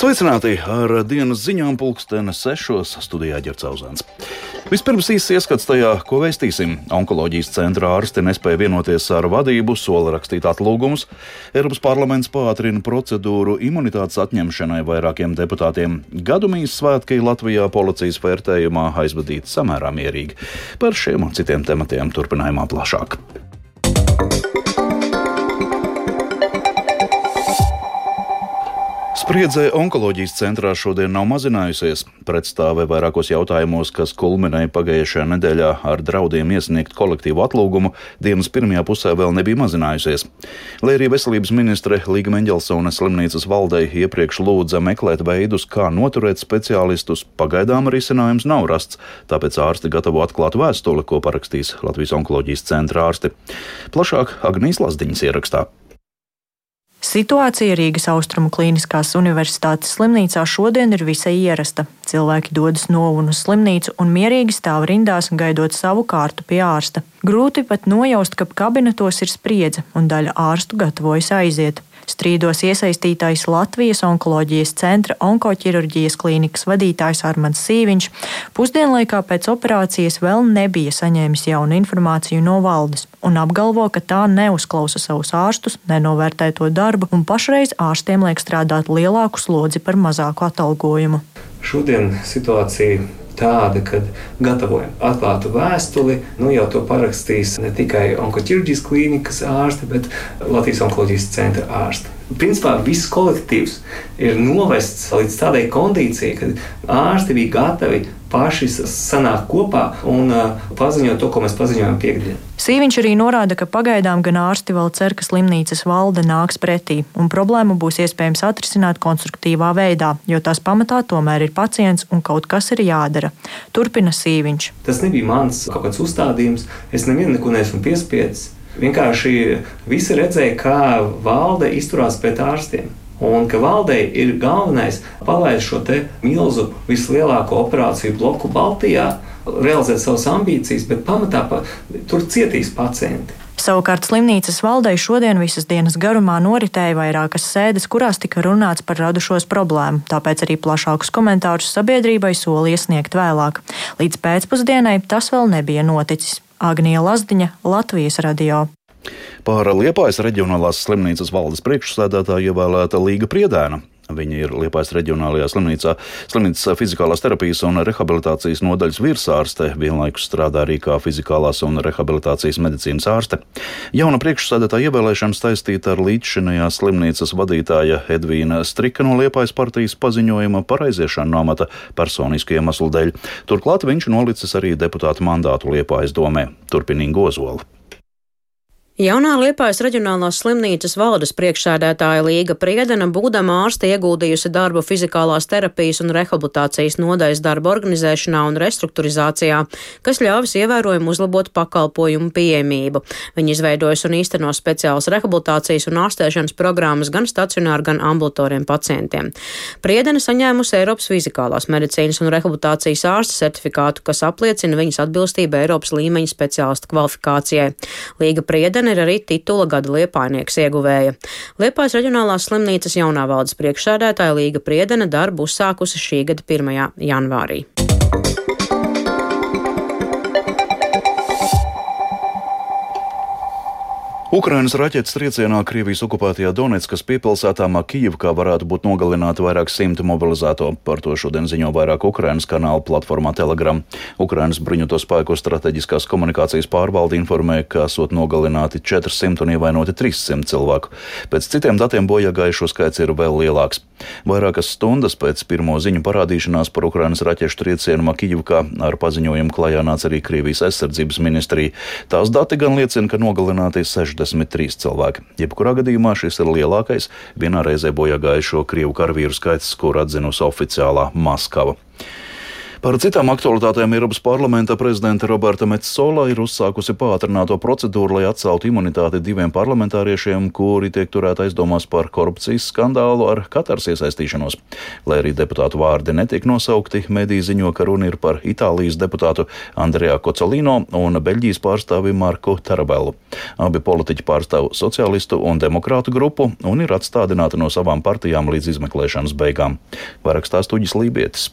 Sveicināti ar dienas ziņām, pulksteni sešos studijā ģērcauzāns. Vispirms īsts ieskats tajā, ko veistīsim. Onkoloģijas centra ārsti nespēja vienoties ar vadību, sola rakstīt atlūgumus. Eiropas parlaments pātrina procedūru imunitātes atņemšanai vairākiem deputātiem. Gadumijas svētki Latvijā policijas vērtējumā aizvadīti samērā mierīgi. Par šiem un citiem tematiem turpinājumā plašāk. Spriedzē onkoloģijas centrā šodien nav mazinājusies. Pretstāve vairākos jautājumos, kas kulminēja pagājušajā nedēļā ar draudiem iesniegt kolektīvu atlūgumu, dienas pirmajā pusē vēl nebija mazinājusies. Lai arī veselības ministre Līga Mendelsone slimnīcas valdei iepriekš lūdza meklēt veidus, kā noturēt speciālistus, pagaidām risinājums nav rasts, tāpēc ārsti gatavo atklātu vēstuli, ko parakstīs Latvijas onkoloģijas centra ārsti. Plašāk Agnijas Lazdiņas ierakstā. Situācija Rīgas Austrumu Kliniskās Universitātes slimnīcā šodien ir visai ierasta. Cilvēki dodas no un uz slimnīcu un mierīgi stāv rindās, gaidot savu kārtu pie ārsta. Grūti pat nojaust, ka kabinetos ir spriedze un daļa ārstu gatavojas aiziet. Strīdos iesaistītais Latvijas onkoloģijas centra onkoķirurģijas klīnikas vadītājs Armāns Sīviņš pusdienlaikā pēc operācijas vēl nebija saņēmis jaunu informāciju no valdes un apgalvo, ka tā neuzklausa savus ārstus, nenovērtē to darbu un pašreiz ārstiem liek strādāt lielāku slodzi par mazāku atalgojumu. Šodien situācija tāda, ka gatavojam atklātu vēstuli. Nu, jau to parakstīs ne tikai onkoķirurģijas klīnikas ārsti, bet Latvijas onkoloģijas centra ārsti. Principā viss kolektīvs ir novests līdz tādai kondīcijai, ka ārsti bija gatavi paši sanākt kopā un paziņot to, ko mēs paziņojam piekdienā. Sīviņš arī norāda, ka pagaidām gan ārsti vēl cer, ka slimnīcas valde nāks pretī, un problēmu būs iespējams atrisināt konstruktīvā veidā, jo tās pamatā tomēr ir pacients un kaut kas ir jādara. Turpina Sīviņš. Tas nebija mans kaut kāds uzstādījums, es nevienu neko neesmu piespiedzis. Vienkārši visi redzēja, kā valde izturās pret ārstiem. Un ka valdei ir galvenais palaist šo milzu, vislielāko operāciju bloku Baltijā, realizēt savas ambīcijas, bet pamatā pa, tur cietīs pacienti. Savukārt slimnīcas valdei šodien visas dienas garumā noritēja vairākas sēdes, kurās tika runāts par radušos problēmu, tāpēc arī plašākus komentārus sabiedrībai solīja sniegt vēlāk. Līdz pēcpusdienai tas vēl nebija noticis. Agnija Lazdiņa, Latvijas radio. Par Liepājas reģionālās slimnīcas valdes priekšsēdētāju ievēlēta Līga Priedēna. Viņa ir Liepājas reģionālajā slimnīcā, slimnīcas fizikālās terapijas un rehabilitācijas nodaļas virsārste, vienlaikus strādā arī kā fizikālās un rehabilitācijas medicīnas ārste. Jauna priekšsēdētāja ievēlēšana saistīta ar līdzšinējā slimnīcas vadītāja Edvīna Strika no Liepājas partijas paziņojuma par aiziešanu no amata personisku iemeslu dēļ. Turklāt viņš nolicis arī deputāta mandātu Liepājas domē. Turpinīgi Ozola. Jaunā Liepājas reģionālās slimnīcas valdes priekšsēdētāja Līga Priedena, būdama ārste, ieguldījusi darbu fizikālās terapijas un rehabilitācijas nodaļas darba organizēšanā un restruktūrizācijā, kas ļāvis ievērojami uzlabot pakalpojumu pieejamību. Viņa izveidojas un īsteno speciālas rehabilitācijas un ārstēšanas programmas gan stacionāru, gan ambulatoriem pacientiem. Priedena saņēmusi Eiropas fizikālās medicīnas un rehabilitācijas ārsta certifikātu, kas apliecina viņas atbilstību Eiropas līmeņa speciālista kvalifikācijai. Līga Priedena ir arī titula gada liepājnieks ieguvēja. Liepājas reģionālās slimnīcas jaunā valdes priekšsēdētāja Līga Priedena darbu uzsākusi šī gada 1. janvārī. Ukrainas raķetes triecienā Krievijas okupētajā Donetskas piepilsētā Makijivkā varētu būt nogalināti vairāk simti mobilizēto. Par to šodien ziņo vairāk Ukrainas kanāla platformā Telegram. Ukrainas bruņoto spēku strateģiskās komunikācijas pārvalde informē, ka esot nogalināti 400 un ievainoti 300 cilvēku. Pēc citiem datiem bojā gājušo skaits ir vēl lielāks. Vairākas stundas pēc pirmo ziņu parādīšanās par Ukrainas raķešu triecienu Makijivkā ar paziņojumu klajā nāca arī Krievijas aizsardzības ministrija. Tās dati gan liecina, ka nogalināti 60. 63 cilvēki. Jebkurā gadījumā šis ir lielākais vienā reizē bojā gājušo Krievu karavīru skaits, kur atzinusi oficiālā Maskava. Par citām aktualitātēm Eiropas parlamenta prezidenta Roberta Metsola ir uzsākusi pātrināto procedūru, lai atceltu imunitāti diviem parlamentāriešiem, kuri tiek turēti aizdomās par korupcijas skandālu ar Katars iesaistīšanos. Lai arī deputātu vārdi netiek nosaukti, mediji ziņo, ka runa ir par Itālijas deputātu Andrejā Kocolino un Beļģijas pārstāvi Marku Tarabelu. Abi politiķi pārstāv sociālistu un demokrātu grupu un ir atstādināti no savām partijām līdz izmeklēšanas beigām. Vairāk stāstuģis Lībietis.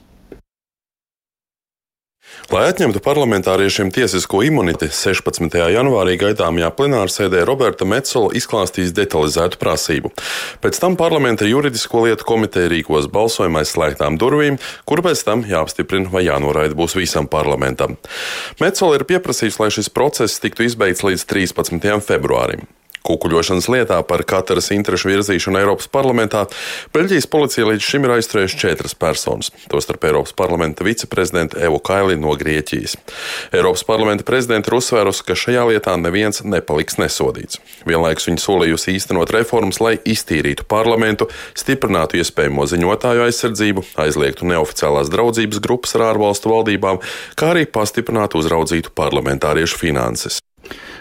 Lai atņemtu parlamentāriešiem tiesisko imunitāti, 16. janvārī gaidāmajā plenārsēdē Roberta Metzola izklāstīs detalizētu prasību. Pēc tam parlamenta juridisko lietu komiteja rīkos balsojumu aiz slēgtām durvīm, kur pēc tam jāapstiprina vai jānoraida būs visam parlamentam. Metzola ir pieprasījis, lai šis process tiktu izbeigts līdz 13. februārim. Kukuļošanas lietā par katras interešu virzīšanu Eiropas parlamentā Beļģijas policija līdz šim ir aizturējuši četras personas, tostarp Eiropas parlamenta viceprezidenta Evu Kaili no Grieķijas. Eiropas parlamenta prezidenta ir uzsvērusi, ka šajā lietā neviens nepaliks nesodīts. Vienlaikus viņa solījusi īstenot reformas, lai iztīrītu parlamentu, stiprinātu iespējamo ziņotāju aizsardzību, aizliegtu neoficiālās draudzības grupas ar ārvalstu valdībām, kā arī pastiprinātu uzraudzītu parlamentāriešu finanses.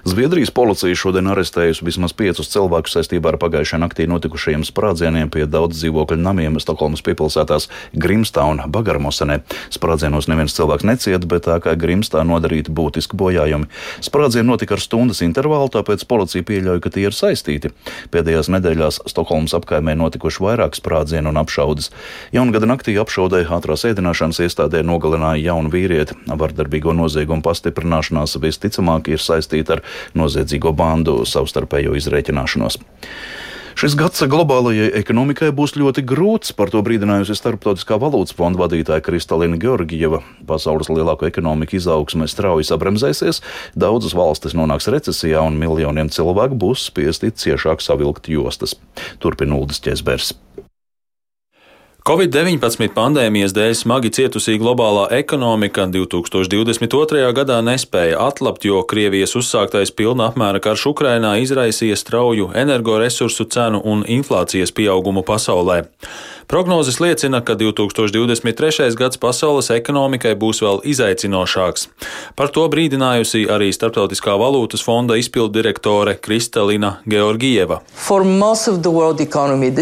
Zviedrijas policija šodien arestējusi vismaz piecus cilvēkus saistībā ar pagājušajā naktī notikušajiem sprādzieniem pie daudz dzīvokļu namiem Stokholmas piepilsētās Grimstā un Bagarmosenē. Sprādzienos neviens cilvēks necieta, bet tā kā Grimstā nodarīti būtiski bojājumi. Sprādzieni notika ar stundas intervālu, tāpēc policija pieļauj, ka tie ir saistīti. Pēdējās nedēļās Stokholmas apkaimē notikuši vairāk sprādzienu un apšaudas. Jaungada naktī apšaudē ātrās ēdināšanas iestādē nogalināja jaunu vīrieti. Vardarbīgo noziegumu pastiprināšanās visticamāk ir saistīta ar noziedzīgo bandu savstarpējo izreikināšanos. Šis gads globālajai ekonomikai būs ļoti grūts, par to brīdinājusi Starptautiskā valūtas fonda vadītāja Kristalina Georgieva. Pasaules lielāko ekonomiku izaugsme strauji sabremzēsies, daudzas valstis nonāks recesijā un miljoniem cilvēku būs spiesti ciešāk savilkt jostas. Turpina Uldis Česbers. Covid-19 pandēmijas dēļ smagi cietusī globālā ekonomika 2022. gadā nespēja atlapt, jo Krievijas uzsāktais pilna apmēra karš Ukrainā izraisīja strauju energoresursu cenu un inflācijas pieaugumu pasaulē. Prognozes liecina, ka 2023. gads pasaules ekonomikai būs vēl izaicinošāks. Par to brīdinājusi arī Starptautiskā valūtas fonda izpildu direktore Kristalina Georgieva. Economy,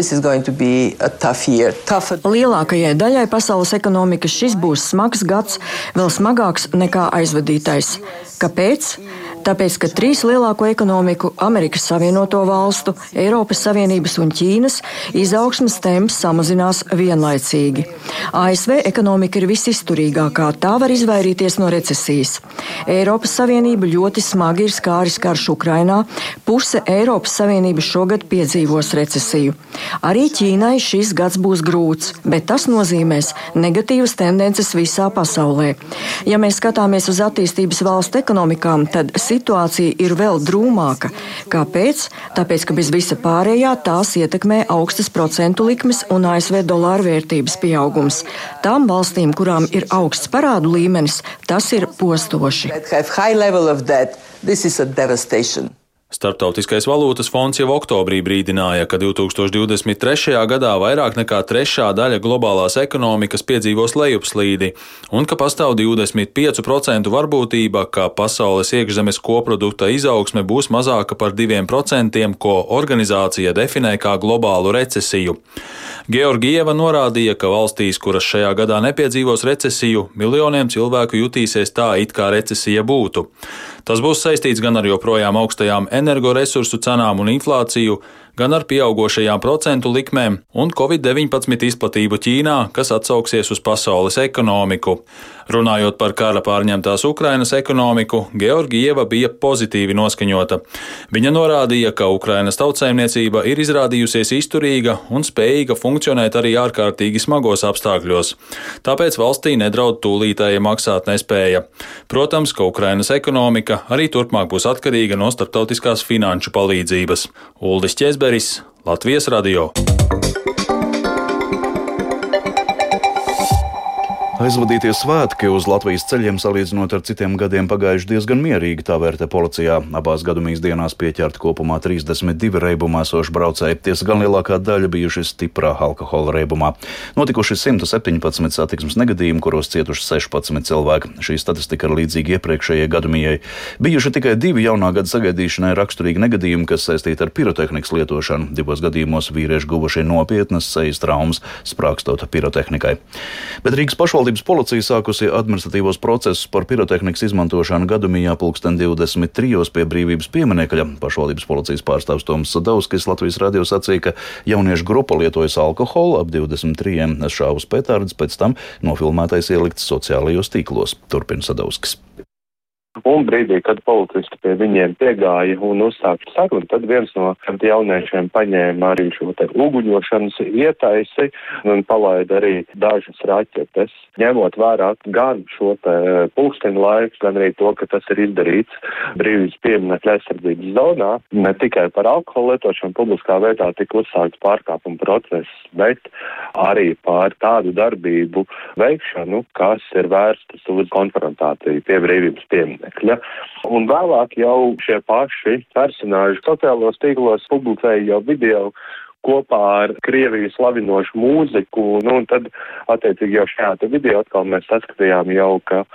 Lielākajai daļai pasaules ekonomikas šis būs smags gads, vēl smagāks nekā aizvadītais. Kāpēc? Tāpēc, ka trīs lielāko ekonomiku - Amerikas Savienoto Valstu, Eiropas Savienības un Ķīnas - izaugsmas temps samazinās vienlaicīgi. ASV ekonomika ir visizturīgākā, tā var izvairīties no recesijas. Eiropas Savienība ļoti smagi ir skāris karš Ukrainā, puse Eiropas Savienības šogad piedzīvos recesiju. Arī Ķīnai šis gads būs grūts, bet tas nozīmēs negatīvas tendences visā pasaulē. Ja mēs skatāmies uz attīstības valstu ekonomikām, tad situācija ir vēl drūmāka. Kāpēc? Tāpēc, ka bez visa pārējā tās ietekmē augstas procentu likmes un ASV dolāra vērtības pieaugums. Tām valstīm, kurām ir augsts parādu līmenis, tas ir postoši. Startautiskais valūtas fonds jau oktobrī brīdināja, ka 2023. gadā vairāk nekā trešā daļa globālās ekonomikas piedzīvos lejupslīdi, un ka pastāv 25% varbūtība, ka pasaules iekšzemes koprodukta izaugsme būs mazāka par 2%, ko organizācija definē kā globālu recesiju. Georgieva norādīja, ka valstīs, kuras šajā gadā nepiedzīvos recesiju, miljoniem cilvēku jutīsies tā, it kā recesija būtu. Tas būs saistīts gan ar joprojām augstajām energoresursu cenām un inflāciju, gan ar pieaugošajām procentu likmēm un Covid-19 izplatību Ķīnā, kas atsauksies uz pasaules ekonomiku. Runājot par kara pārņemtās Ukrainas ekonomiku, Georgieva bija pozitīvi noskaņota. Viņa norādīja, ka Ukrainas tautsēmniecība ir izrādījusies izturīga un spējīga funkcionēt arī ārkārtīgi smagos apstākļos. Tāpēc valstī nedraud tūlītēja maksāt nespēja. Protams, ka Ukrainas ekonomika arī turpmāk būs atkarīga no starptautiskās finanšu palīdzības. Uldis Česbergs Vīberis, Latvijas radio. Aizvadītie svētki uz Latvijas ceļiem salīdzinot ar citiem gadiem pagājuši diezgan mierīgi, tā vērtē policijā. Abās gadumīs dienās pieķerti kopumā 32 reibumā esoši braucēji, tiesa gan lielākā daļa bijuši stiprā alkohola reibumā. Notikuši 117 satiksmes negadījumi, kuros cietuši 16 cilvēki. Šī statistika ir līdzīga iepriekšējai gadumijai. Bijuši tikai divi jaunā gada sagaidīšanai raksturīgi negadījumi, kas saistīti ar pirotehnikas lietošanu. Divos gadījumos vīrieši guvuši nopietnas sejas traumas, sprākstot pirotehnikai. Bet Rīgas pašvaldības Pašvaldības policija sākusi administratīvos procesus par pirotehnikas izmantošanu gadumijā pulksten 23. pie brīvības pieminekļa. Pašvaldības policijas pārstāvs Toms Sadauskis Latvijas radio sacīja, ka jauniešu grupa lietojas alkoholu ap 23. šāvus petārdus, pēc tam nofilmētais ielikts sociālajos tīklos. Turpina Sadauskis. Un brīdī, kad policisti pie viņiem piegāja un uzsāka sarunu, tad viens no jauniešiem paņēma arī šo te uguņošanas ietaisi un palaida arī dažas raķetes. Ņemot vērā gan šo te pulksteņu laiku, gan arī to, ka tas ir izdarīts brīvības pieminekļa aizsardzības zonā, ne tikai par alkoholu lietošanu publiskā vietā tika uzsākts pārkāpuma process, bet arī pār tādu darbību veikšanu, kas ir vērstas uz konfrontāciju pie brīvības pieminekļa līdzekļa. Un vēlāk jau šie paši personāži sociālos tīklos publicēja jau video kopā ar Krieviju slavinošu mūziku, nu, un tad, attiecīgi, jau šajā video atkal mēs saskatījām jau, ka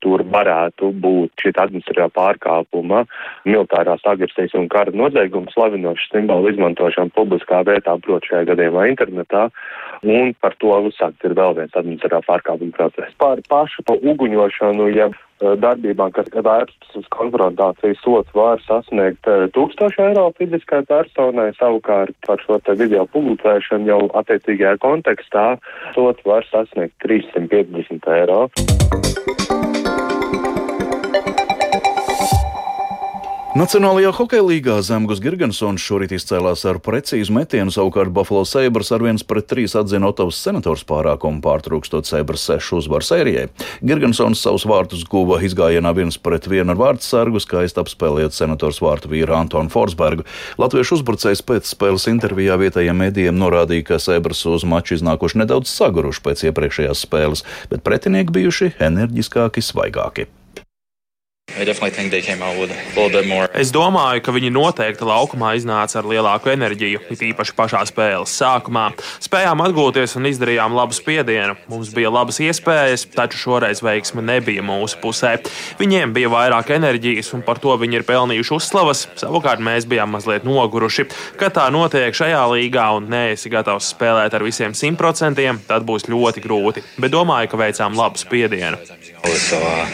tur varētu būt šī administratīvā pārkāpuma, militārās agresijas un kara nozieguma slavinošu simbolu izmantošana publiskā vietā, proti šajā gadījumā internetā, un par to uzsākts ir vēl viens administratīvā pārkāpuma process. Par pašu uguņošanu, ja darbībām, kas vērstas uz konfrontāciju, sots var sasniegt 1000 eh, eiro fiziskai personai, savukārt par šo te video publicēšanu jau attiecīgajā kontekstā sots var sasniegt 350 eiro. Nacionālajā hokeja līgā Zemgus Girgensons šorīt izcēlās ar precīzu metienu, savukārt Buffalo Sabres ar 1 pret 3 atzina Otavas senators pārākumu pārtrūkstot Sabres 6 uzvaru sērijai. Girgensons savus vārtus guva izgājienā 1 pret 1 ar vārtu sargu, skaisti apspēlējot senators vārtu vīru Antonu Forsbergu. Latviešu uzbrucējs pēc spēles intervijā vietējiem mēdījiem norādīja, ka Sabres uz maču iznākuši nedaudz saguruši pēc iepriekšējās spēles, bet pretinieki bijuši enerģiskāki, svaigāki. Es domāju, ka viņi noteikti laukumā iznāca ar lielāku enerģiju, it īpaši pašā spēles sākumā. Spējām atgūties un izdarījām labu spiedienu. Mums bija labas iespējas, taču šoreiz veiksme nebija mūsu pusē. Viņiem bija vairāk enerģijas, un par to viņi ir pelnījuši uzslavas. Savukārt mēs bijām mazliet noguruši. Kad tā notiek šajā līgā un neesi gatavs spēlēt ar visiem simtprocentiem, tad būs ļoti grūti. Bet domāju, ka veicām labu spiedienu. So, uh,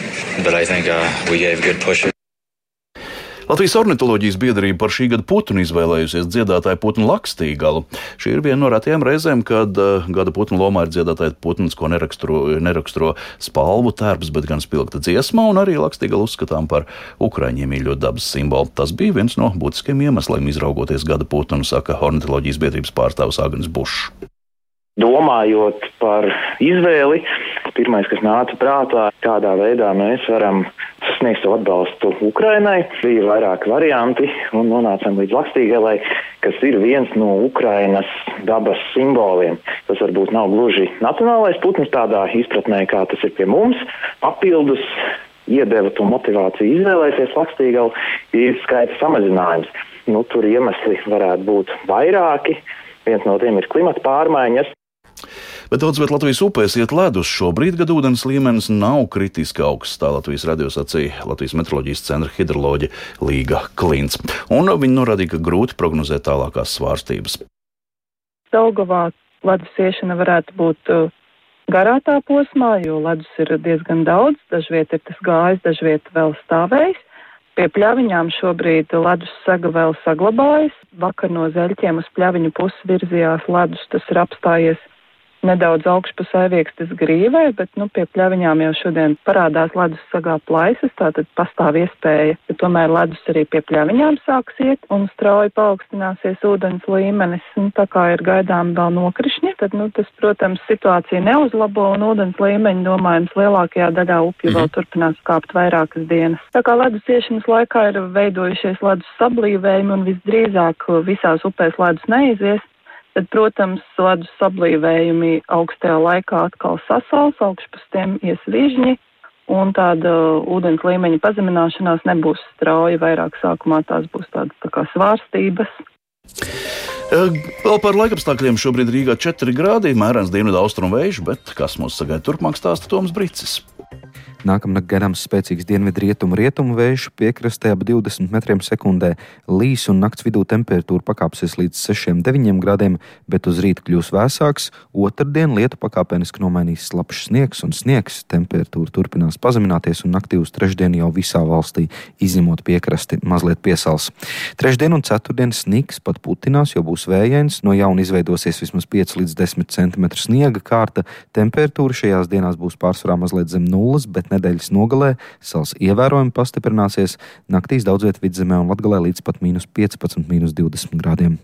Latvijas ornitoloģijas biedrība par šī gada putnu izvēlējusies dziedātāju putnu lakstīgalu. Šī ir viena no retajām reizēm, kad uh, gada putnu lomā ir dziedātāja putns, ko neraksturo, neraksturo spalvu tērps, bet gan spilgta dziesma, un arī lakstīgalu uzskatām par ukraiņiem mīļo dabas simbolu. Tas bija viens no būtiskiem iemesliem izraugoties gada putnu, saka ornitoloģijas biedrības pārstāvs Agnes Bušs. Domājot par izvēli, pirmais, kas nāca prātā, kādā veidā mēs varam sniegt savu atbalstu Ukrainai, bija vairāki varianti un nonācām līdz Lakstīgalai, kas ir viens no Ukrainas dabas simboliem. Tas varbūt nav gluži nacionālais putns tādā izpratnē, kā tas ir pie mums. Papildus iedeva to motivāciju izvēlēties Lakstīgalu, ir skaita samazinājums. Nu, tur iemesli varētu būt vairāki. Viens no tiem ir klimata pārmaiņas. Bet daudz vietā Latvijas upēs iet ledus. Šobrīd gada ūdens līmenis nav kritiski augsts, tā Latvijas radio sacīja Latvijas meteoroloģijas centra hidroloģija Līga Klints. Un viņi norādīja, ka grūti prognozēt tālākās svārstības. Daugavā ledus iešana varētu būt uh, garākā posmā, jo ledus ir diezgan daudz. Dažviet ir tas gājis, dažviet vēl stāvējis. Pie pļaviņām šobrīd ledus saga vēl saglabājas. Vakar no zeļķiem uz pļaviņu pusi virzījās ledus, tas ir apstājies nedaudz augšpusē viekstas grīvai, bet nu, pie pļaviņām jau šodien parādās ledus sagā plaisas, tātad pastāv iespēja, ka tomēr ledus arī pie pļaviņām sāks iet un strauji paaugstināsies ūdens līmenis. Un tā kā ir gaidām vēl nokrišņi, tad nu, tas, protams, situācija neuzlabo un ūdens līmeņi, domājams, lielākajā daļā upju mhm. vēl turpinās kāpt vairākas dienas. Tā kā ledus iešanas laikā ir veidojušies ledus sablīvējumi un visdrīzāk visās upēs ledus neizies, Tad, protams, ledus sablīvējumi augstajā laikā atkal sasals, augšpus tiem ies vižņi, un tāda ūdens līmeņa pazemināšanās nebūs strauja, vairāk sākumā tās būs tādas tā kā svārstības. Vēl par laikapstākļiem šobrīd Rīgā 4 grādi, mērens dienvidu austrumu vējš, bet kas mūs sagaida turpmāk stāsta Toms Brīcis. Nākamnakt garams spēcīgs dienvidu-rietumu rietumu vējš, piekrastē ap 20 metriem sekundē. Līs un nakts vidū temperatūra pakāpsies līdz 6-9 grādiem, bet uz rīta kļūs vēsāks. Otradien lietu pakāpeniski nomainīs slapjš sniegs un sniegs. Temperatūra turpinās pazemināties un naktī uz trešdienu jau visā valstī, izņemot piekrasti, mazliet piesals. Trešdien un ceturtdien sniegs pat putinās, jo būs vējains, no jauna izveidosies vismaz 5 līdz 10 cm sniega kārta. Temperatūra šajās dienās būs pārsvarā mazliet zem nulles, bet nedēļas nogalē sals ievērojami pastiprināsies, naktīs daudz vietā vidzemē un latgalē līdz pat mīnus 15, mīnus 20 grādiem.